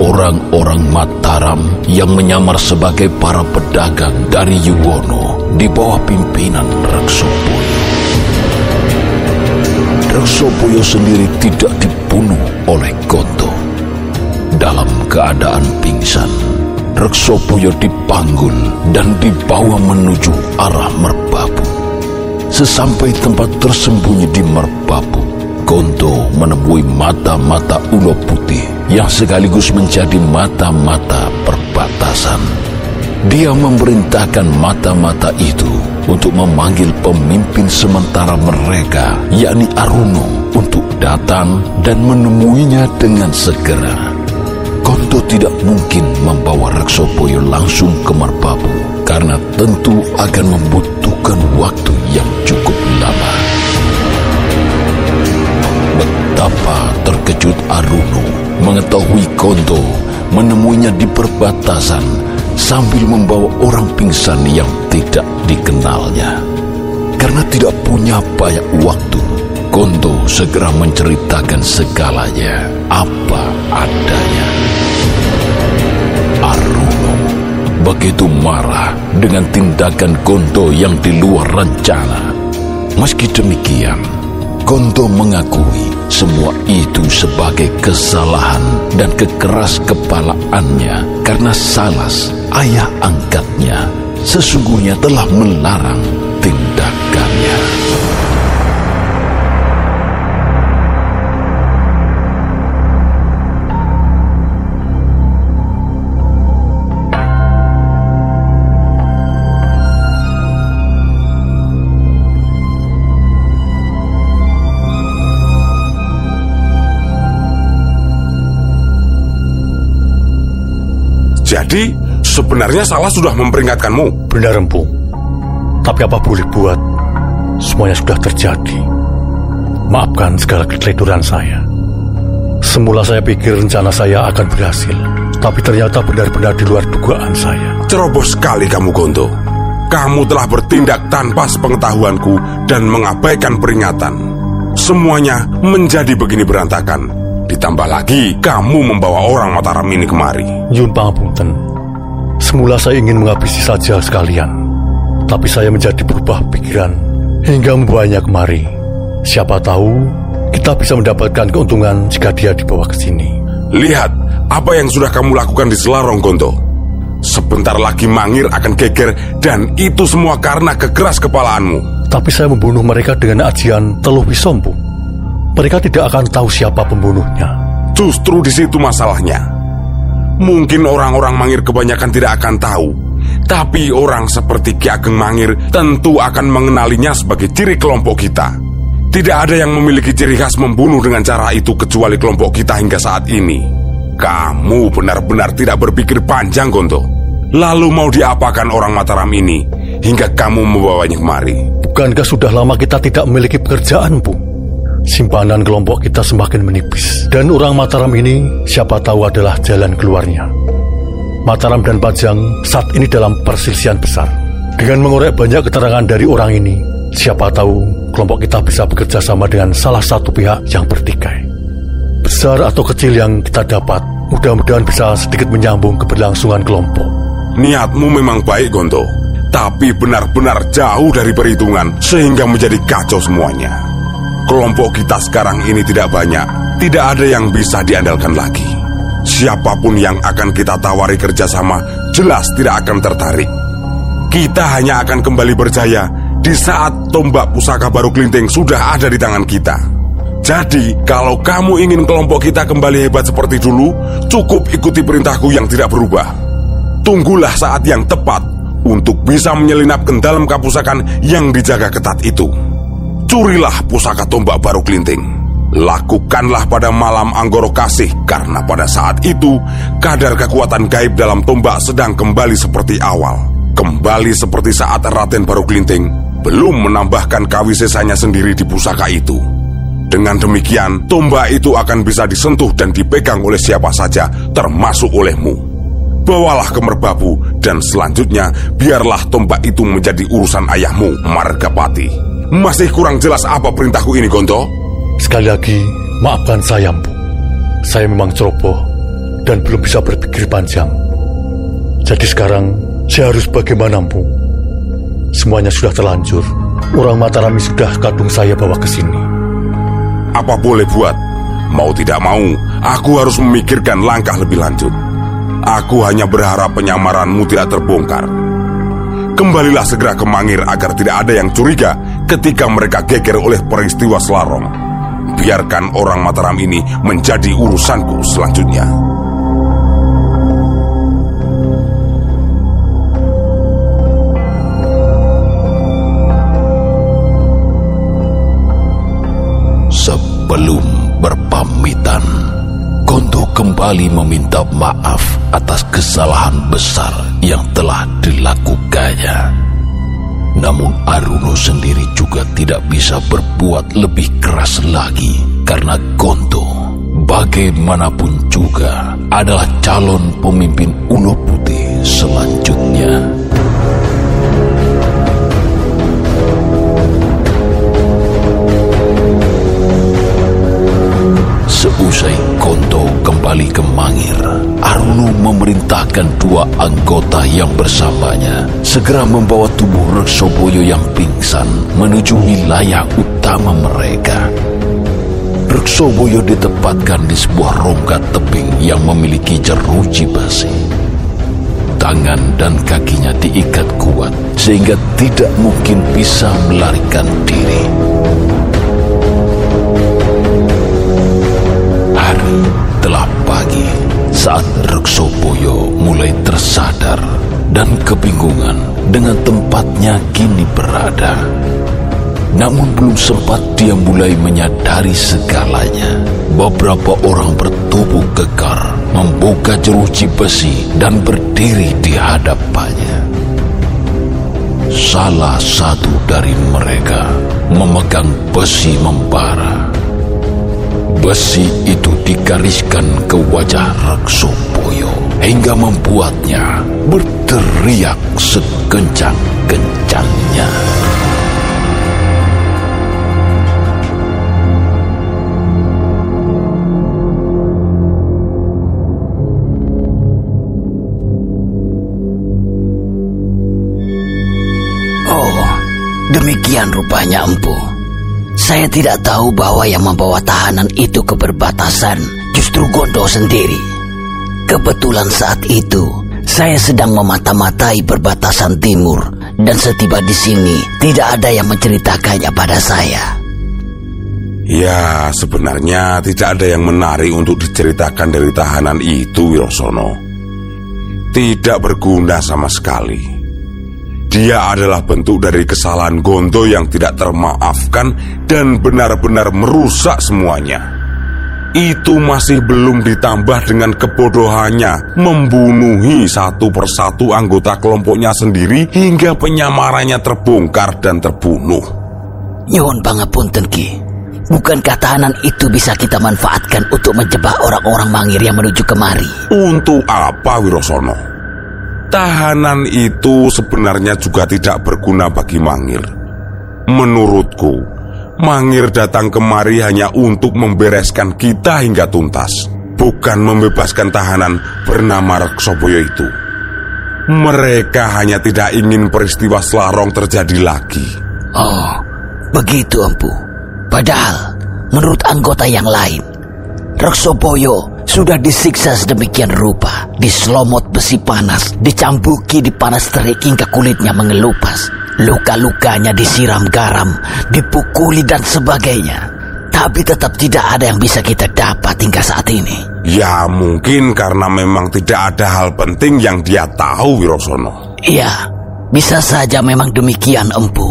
orang-orang Mataram yang menyamar sebagai para pedagang dari Yuwono di bawah pimpinan Reksopoyo. Reksopoyo sendiri tidak dibunuh oleh Kondo. Dalam keadaan pingsan, Reksopoyo dipanggul dan dibawa menuju arah Merbabu. Sesampai tempat tersembunyi di Merbabu, Gonto menemui mata-mata ulo putih yang sekaligus menjadi mata-mata perbatasan. Dia memerintahkan mata-mata itu untuk memanggil pemimpin sementara mereka, yakni Aruno, untuk datang dan menemuinya dengan segera. Gonto tidak mungkin membawa Reksopoyo langsung ke Merbabu karena tentu akan membutuhkan waktu yang cukup lama. Betapa terkejut Aruno mengetahui Gonto menemuinya di perbatasan sambil membawa orang pingsan yang tidak dikenalnya. Karena tidak punya banyak waktu, Gonto segera menceritakan segalanya apa adanya. Aruno begitu marah dengan tindakan Gonto yang di luar rencana. Meski demikian, Gonto mengakui semua itu sebagai kesalahan dan kekeras kepalaannya karena Salas, ayah angkatnya, sesungguhnya telah melarang Jadi, sebenarnya salah sudah memperingatkanmu. Benar Empu. Tapi apa boleh buat? Semuanya sudah terjadi. Maafkan segala keteledoran saya. Semula saya pikir rencana saya akan berhasil. Tapi ternyata benar-benar di luar dugaan saya. Ceroboh sekali kamu, Gonto. Kamu telah bertindak tanpa sepengetahuanku dan mengabaikan peringatan. Semuanya menjadi begini berantakan. Ditambah lagi, kamu membawa orang Mataram ini kemari. Yun Pangapunten. Semula saya ingin menghabisi saja sekalian. Tapi saya menjadi berubah pikiran hingga membawanya kemari. Siapa tahu kita bisa mendapatkan keuntungan jika dia dibawa ke sini. Lihat apa yang sudah kamu lakukan di Selarong, Gonto. Sebentar lagi Mangir akan geger dan itu semua karena kekeras kepalaanmu. Tapi saya membunuh mereka dengan ajian Teluh Wisompu. Mereka tidak akan tahu siapa pembunuhnya. Justru di situ masalahnya. Mungkin orang-orang Mangir kebanyakan tidak akan tahu. Tapi orang seperti Ki Ageng Mangir tentu akan mengenalinya sebagai ciri kelompok kita. Tidak ada yang memiliki ciri khas membunuh dengan cara itu kecuali kelompok kita hingga saat ini. Kamu benar-benar tidak berpikir panjang, Gonto. Lalu mau diapakan orang Mataram ini hingga kamu membawanya kemari? Bukankah sudah lama kita tidak memiliki pekerjaan, Bu? Simpanan kelompok kita semakin menipis. Dan orang Mataram ini siapa tahu adalah jalan keluarnya. Mataram dan Pajang saat ini dalam perselisihan besar. Dengan mengorek banyak keterangan dari orang ini, siapa tahu kelompok kita bisa bekerja sama dengan salah satu pihak yang bertikai. Besar atau kecil yang kita dapat, mudah-mudahan bisa sedikit menyambung keberlangsungan kelompok. Niatmu memang baik, Gonto. Tapi benar-benar jauh dari perhitungan sehingga menjadi kacau semuanya. Kelompok kita sekarang ini tidak banyak, tidak ada yang bisa diandalkan lagi. Siapa pun yang akan kita tawari kerjasama jelas tidak akan tertarik. Kita hanya akan kembali berjaya di saat tombak pusaka baru kelinting sudah ada di tangan kita. Jadi, kalau kamu ingin kelompok kita kembali hebat seperti dulu, cukup ikuti perintahku yang tidak berubah. Tunggulah saat yang tepat untuk bisa menyelinap ke dalam kapusakan yang dijaga ketat itu. Curilah pusaka tombak baru kelinting. Lakukanlah pada malam Anggoro Kasih karena pada saat itu kadar kekuatan gaib dalam tombak sedang kembali seperti awal. Kembali seperti saat Raden Baru Kelinting belum menambahkan kawisesanya sendiri di pusaka itu. Dengan demikian, tombak itu akan bisa disentuh dan dipegang oleh siapa saja, termasuk olehmu. bawalah ke merbabu dan selanjutnya biarlah tombak itu menjadi urusan ayahmu, Margapati. Masih kurang jelas apa perintahku ini, Gonto? Sekali lagi, maafkan saya, Empu. Saya memang ceroboh dan belum bisa berpikir panjang. Jadi sekarang, saya harus bagaimana, Empu? Semuanya sudah terlanjur. Orang Matarami sudah kadung saya bawa ke sini. Apa boleh buat? Mau tidak mau, aku harus memikirkan langkah lebih lanjut. Aku hanya berharap penyamaranmu tidak terbongkar. Kembalilah segera ke Mangir agar tidak ada yang curiga ketika mereka geger oleh peristiwa Selarong. Biarkan orang Mataram ini menjadi urusanku selanjutnya. Sebelum berpamitan, Gonto kembali meminta maaf atas kesalahan besar yang telah dilakukannya. Namun Aruno sendiri juga tidak bisa berbuat lebih keras lagi karena Gonto bagaimanapun juga adalah calon pemimpin Ulo Putih selanjutnya. Seusai Konto kembali ke Mangir, Aruno memerintahkan dua anggota yang bersamanya segera membawa tubuh Reksoboyo yang pingsan menuju wilayah utama mereka. Reksoboyo ditempatkan di sebuah rongga tebing yang memiliki jeruji besi. Tangan dan kakinya diikat kuat sehingga tidak mungkin bisa melarikan diri. Saat Reksoboyo mulai tersadar dan kebingungan dengan tempatnya kini berada. Namun belum sempat dia mulai menyadari segalanya. Beberapa orang bertubuh kekar membuka jeruji besi dan berdiri di hadapannya. Salah satu dari mereka memegang besi membara. Besi itu digariskan ke wajah Reksoboyo hingga membuatnya berteriak sekencang-kencangnya. Oh, demikian rupanya empu. Saya tidak tahu bahwa yang membawa tahanan itu ke perbatasan justru Gondo sendiri. Kebetulan saat itu, saya sedang memata-matai perbatasan timur dan setiba di sini tidak ada yang menceritakannya pada saya. Ya, sebenarnya tidak ada yang menarik untuk diceritakan dari tahanan itu, Wirosono. Tidak berguna sama sekali. Dia adalah bentuk dari kesalahan Gondo yang tidak termaafkan dan benar-benar merusak semuanya. Itu masih belum ditambah dengan kebodohannya membunuhi satu persatu anggota kelompoknya sendiri hingga penyamarannya terbongkar dan terbunuh. Nyuhun pangapunten Ki. Bukankah tahanan itu bisa kita manfaatkan untuk menjebak orang-orang mangir yang menuju kemari? Untuk apa Wirosono? Tahanan itu sebenarnya juga tidak berguna bagi Mangir. Menurutku, Mangir datang kemari hanya untuk membereskan kita hingga tuntas, bukan membebaskan tahanan bernama Reksoboyo itu. Mereka hanya tidak ingin peristiwa Selarong terjadi lagi. Oh, begitu empu. Padahal, menurut anggota yang lain, Reksoboyo sudah disiksa sedemikian rupa, diselomot besi panas, dicambuki di panas terik hingga kulitnya mengelupas. Luka-lukanya disiram garam, dipukuli dan sebagainya. Tapi tetap tidak ada yang bisa kita dapat hingga saat ini. Ya mungkin karena memang tidak ada hal penting yang dia tahu Wirosono. Iya, bisa saja memang demikian empu.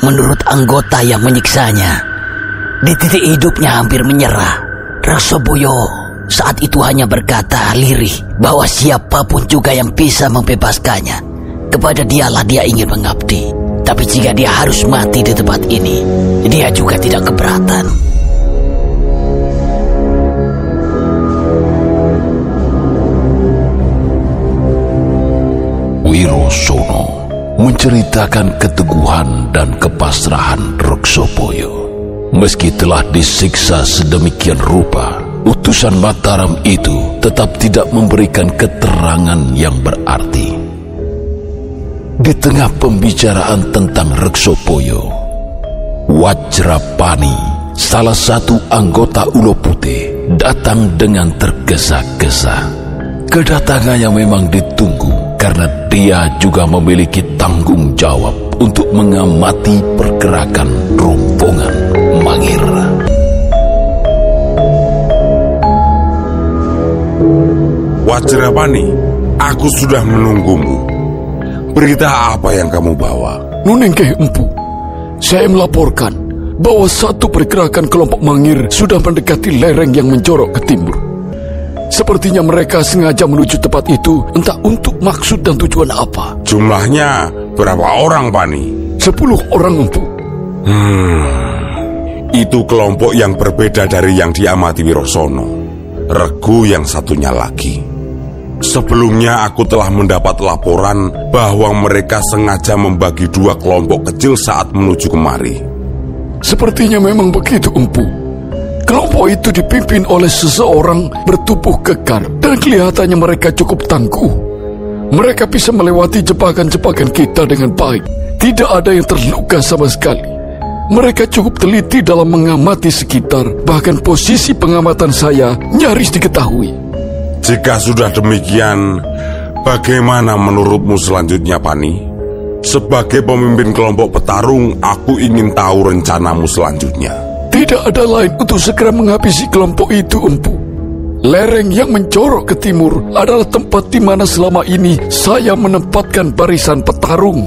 Menurut anggota yang menyiksanya, di titik hidupnya hampir menyerah. Rasoboyo saat itu hanya berkata lirih bahwa siapa pun juga yang bisa membebaskannya. Kepada dialah dia ingin mengabdi. Tapi jika dia harus mati di tempat ini, dia juga tidak keberatan. Wirosono menceritakan keteguhan dan kepasrahan Reksopoyo. Meski telah disiksa sedemikian rupa, utusan Mataram itu tetap tidak memberikan keterangan yang berarti. Di tengah pembicaraan tentang Reksopoyo, Wajrapani, salah satu anggota Ulo Putih, datang dengan tergesa-gesa. Kedatangannya memang ditunggu karena dia juga memiliki tanggung jawab untuk mengamati pergerakan rombongan Wajrapani, aku sudah menunggumu. Berita apa yang kamu bawa? Nunengke Empu, saya melaporkan bahwa satu pergerakan kelompok Mangir sudah mendekati lereng yang menjorok ke timur. Sepertinya mereka sengaja menuju tempat itu entah untuk maksud dan tujuan apa. Jumlahnya berapa orang, Pani? Sepuluh orang, Empu. Hmm, itu kelompok yang berbeda dari yang diamati Wirosono. Regu yang satunya lagi. Sebelumnya aku telah mendapat laporan bahwa mereka sengaja membagi dua kelompok kecil saat menuju kemari. Sepertinya memang begitu, Empu. Kelompok itu dipimpin oleh seseorang bertubuh kekar dan kelihatannya mereka cukup tangguh. Mereka bisa melewati jebakan-jebakan kita dengan baik. Tidak ada yang terluka sama sekali. Mereka cukup teliti dalam mengamati sekitar, bahkan posisi pengamatan saya nyaris diketahui. Jika sudah demikian, bagaimana menurutmu selanjutnya, Pani? Sebagai pemimpin kelompok petarung, aku ingin tahu rencanamu selanjutnya. Tidak ada lain untuk segera menghabisi kelompok itu, Empu. Lereng yang mencorok ke timur adalah tempat di mana selama ini saya menempatkan barisan petarung.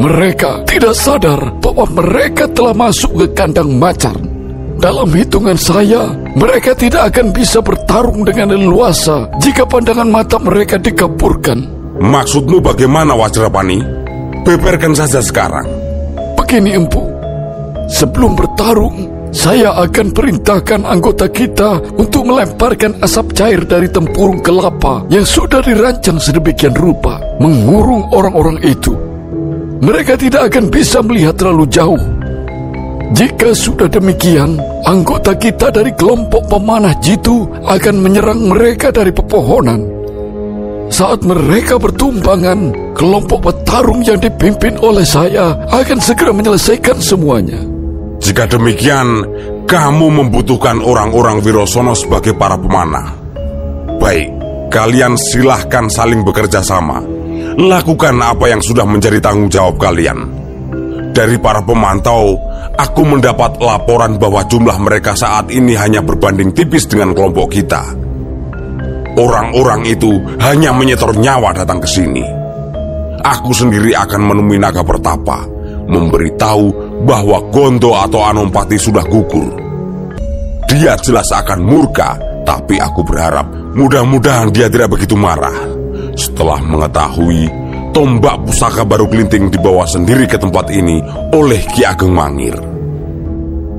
Mereka tidak sadar bahwa mereka telah masuk ke kandang macar. Dalam hitungan saya, mereka tidak akan bisa bertarung dengan leluasa jika pandangan mata mereka dikapurkan. Maksudmu bagaimana, Wajrapani? Beberkan saja sekarang. Begini, Empu. Sebelum bertarung, saya akan perintahkan anggota kita untuk melemparkan asap cair dari tempurung kelapa yang sudah dirancang sedemikian rupa, mengurung orang-orang itu. Mereka tidak akan bisa melihat terlalu jauh. Jika sudah demikian, anggota kita dari kelompok pemanah jitu akan menyerang mereka dari pepohonan. Saat mereka bertumbangan, kelompok petarung yang dipimpin oleh saya akan segera menyelesaikan semuanya. Jika demikian, kamu membutuhkan orang-orang Wirosono sebagai para pemanah. Baik, kalian silahkan saling bekerja sama. Lakukan apa yang sudah menjadi tanggung jawab kalian. Dari para pemantau, aku mendapat laporan bahwa jumlah mereka saat ini hanya berbanding tipis dengan kelompok kita. Orang-orang itu hanya menyetor nyawa datang ke sini. Aku sendiri akan menemui naga pertapa, memberitahu bahwa Gondo atau Anompati sudah gugur. Dia jelas akan murka, tapi aku berharap mudah-mudahan dia tidak begitu marah. Setelah mengetahui tombak pusaka baru kelinting dibawa sendiri ke tempat ini oleh Ki Ageng Mangir.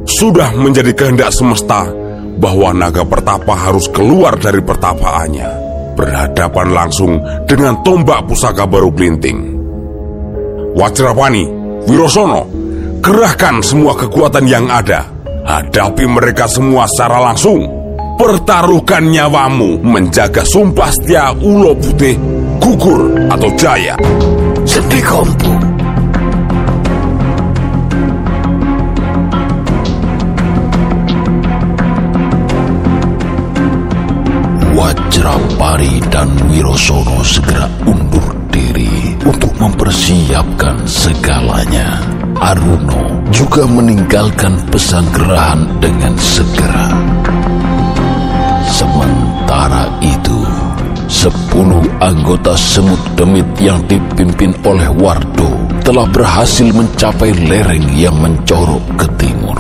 Sudah menjadi kehendak semesta bahwa naga pertapa harus keluar dari pertapaannya, berhadapan langsung dengan tombak pusaka baru kelinting. Wajrapani, Wirosono, Kerahkan semua kekuatan yang ada. Hadapi mereka semua secara langsung. Pertaruhkan nyawamu menjaga sumpah setia Ulo Putih, gugur atau jaya. Sedih. Wajrapari dan Wirosono segera undur diri untuk mempersiapkan segalanya. Aruno juga meninggalkan pesanggrahan dengan segera. Sementara itu, sepuluh anggota semut demit yang dipimpin oleh Wardo telah berhasil mencapai lereng yang mencorok ke timur.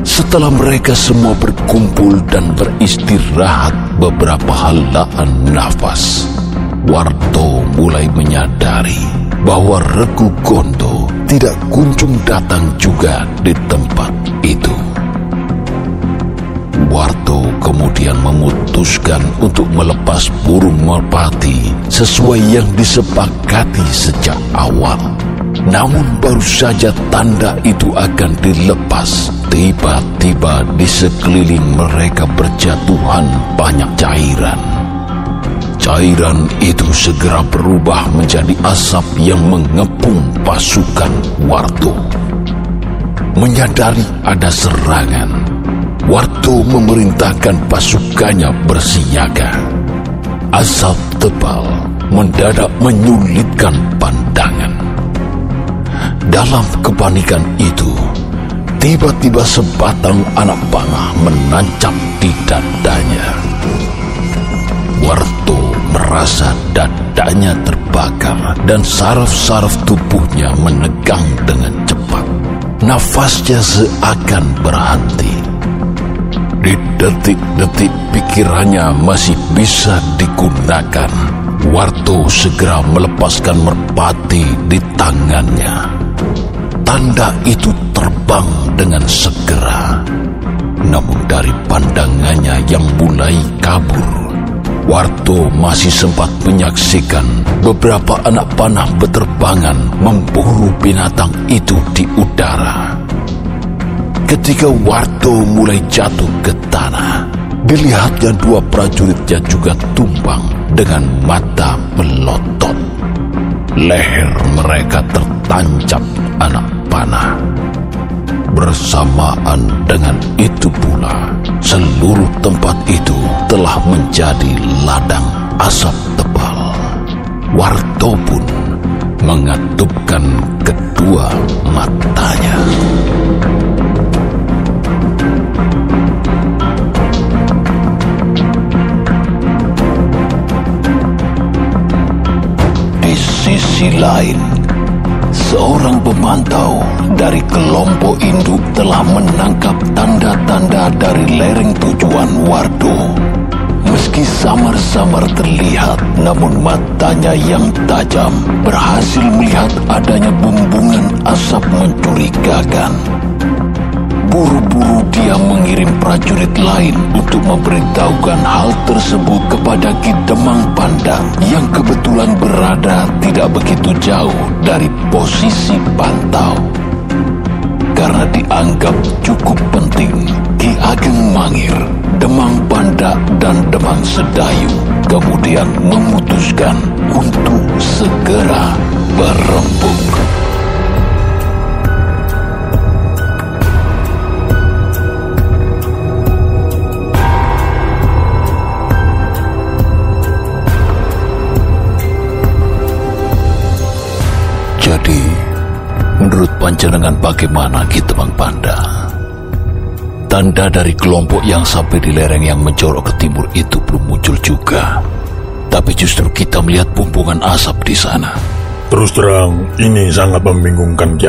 Setelah mereka semua berkumpul dan beristirahat beberapa halaan nafas, Wardo mulai menyadari bahwa Regu Gondo tidak kunjung datang juga di tempat itu. Warto kemudian memutuskan untuk melepas burung merpati sesuai yang disepakati sejak awal. Namun baru saja tanda itu akan dilepas, tiba-tiba di sekeliling mereka berjatuhan banyak cairan. Cairan itu segera berubah menjadi asap yang mengepung pasukan Warto. Menyadari ada serangan, Warto memerintahkan pasukannya bersiaga. Asap tebal mendadak menyulitkan pandangan. Dalam kepanikan itu, tiba-tiba sebatang anak panah menancap di dadanya. Warto merasa dadanya terbakar dan saraf-saraf tubuhnya menegang dengan cepat. Nafasnya seakan berhenti. Di detik-detik pikirannya masih bisa digunakan. Warto segera melepaskan merpati di tangannya. Tanda itu terbang dengan segera. Namun dari pandangannya yang mulai kabur, Warto masih sempat menyaksikan beberapa anak panah beterbangan memburu binatang itu di udara. Ketika Warto mulai jatuh ke tanah, dilihatnya dua prajuritnya juga tumbang dengan mata melotot. Leher mereka tertancap anak panah. Bersamaan dengan itu pula, seluruh tempat itu telah menjadi ladang asap tebal. Warto pun mengatupkan kedua matanya. Sisi lain, seorang pemantau dari kelompok induk telah menangkap tanda-tanda dari lereng tujuan Wardo. Meski samar-samar terlihat, namun matanya yang tajam berhasil melihat adanya bumbungan asap mencurigakan. Buru-buru dia mengirim prajurit lain untuk memberitahukan hal tersebut kepada Ki Demang Pandang yang kebetulan berada tidak begitu jauh dari posisi pantau. Karena dianggap cukup penting, Ki Ageng Mangir, Demang Panda dan Demang Sedayu kemudian memutuskan untuk segera berembuk. Panjenengan bagaimana Ki Temang Panda? Tanda dari kelompok yang sampai di lereng yang menjorok ke timur itu belum muncul juga. Tapi justru kita melihat bumbungan asap di sana. Terus terang, ini sangat membingungkan Ki.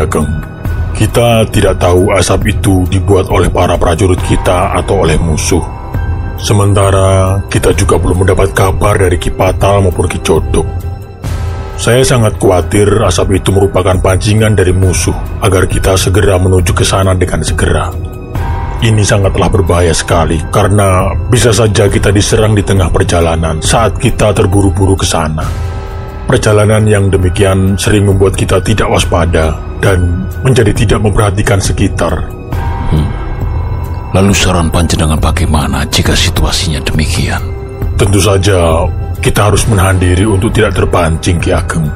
Kita tidak tahu asap itu dibuat oleh para prajurit kita atau oleh musuh. Sementara kita juga belum mendapat kabar dari Ki Patal maupun Ki. Saya sangat khawatir asap itu merupakan pancingan dari musuh agar kita segera menuju ke sana dengan segera. Ini sangatlah berbahaya sekali karena bisa saja kita diserang di tengah perjalanan saat kita terburu-buru ke sana. Perjalanan yang demikian sering membuat kita tidak waspada dan menjadi tidak memperhatikan sekitar. Hmm. Lalu saran panjenengan bagaimana jika situasinya demikian? Tentu saja kita harus menahan diri untuk tidak terpancing Ki Ageng.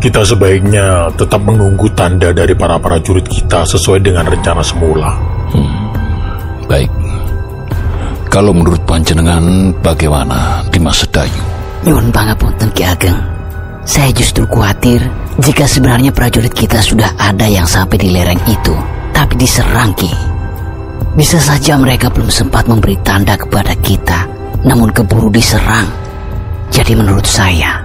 Kita sebaiknya tetap menunggu tanda dari para prajurit kita sesuai dengan rencana semula. Hmm, baik. Kalau menurut panjenengan bagaimana Dimas Sedayu? Nyuwun pangapunten Ki Ageng. Saya justru khawatir jika sebenarnya prajurit kita sudah ada yang sampai di lereng itu, tapi diserang Ki. Bisa saja mereka belum sempat memberi tanda kepada kita, namun keburu diserang. Jadi menurut saya,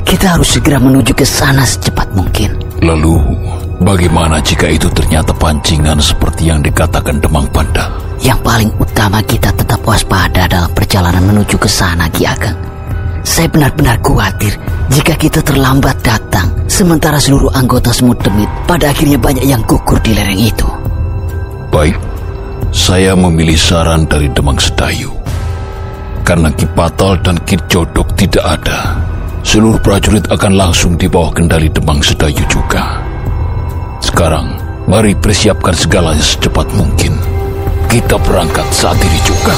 kita harus segera menuju ke sana secepat mungkin. Lalu, bagaimana jika itu ternyata pancingan seperti yang dikatakan Demang Panda? Yang paling utama kita tetap waspada dalam perjalanan menuju ke sana, Ki Ageng. Saya benar-benar khawatir jika kita terlambat datang, sementara seluruh anggota semut demit pada akhirnya banyak yang gugur di lereng itu. Baik, saya memilih saran dari Demang Sedayu. Karena Ki Patol dan Ki Jodok tidak ada, seluruh prajurit akan langsung di bawah kendali Demang Sedayu juga. Sekarang, mari persiapkan segalanya secepat mungkin. Kita berangkat saat ini juga.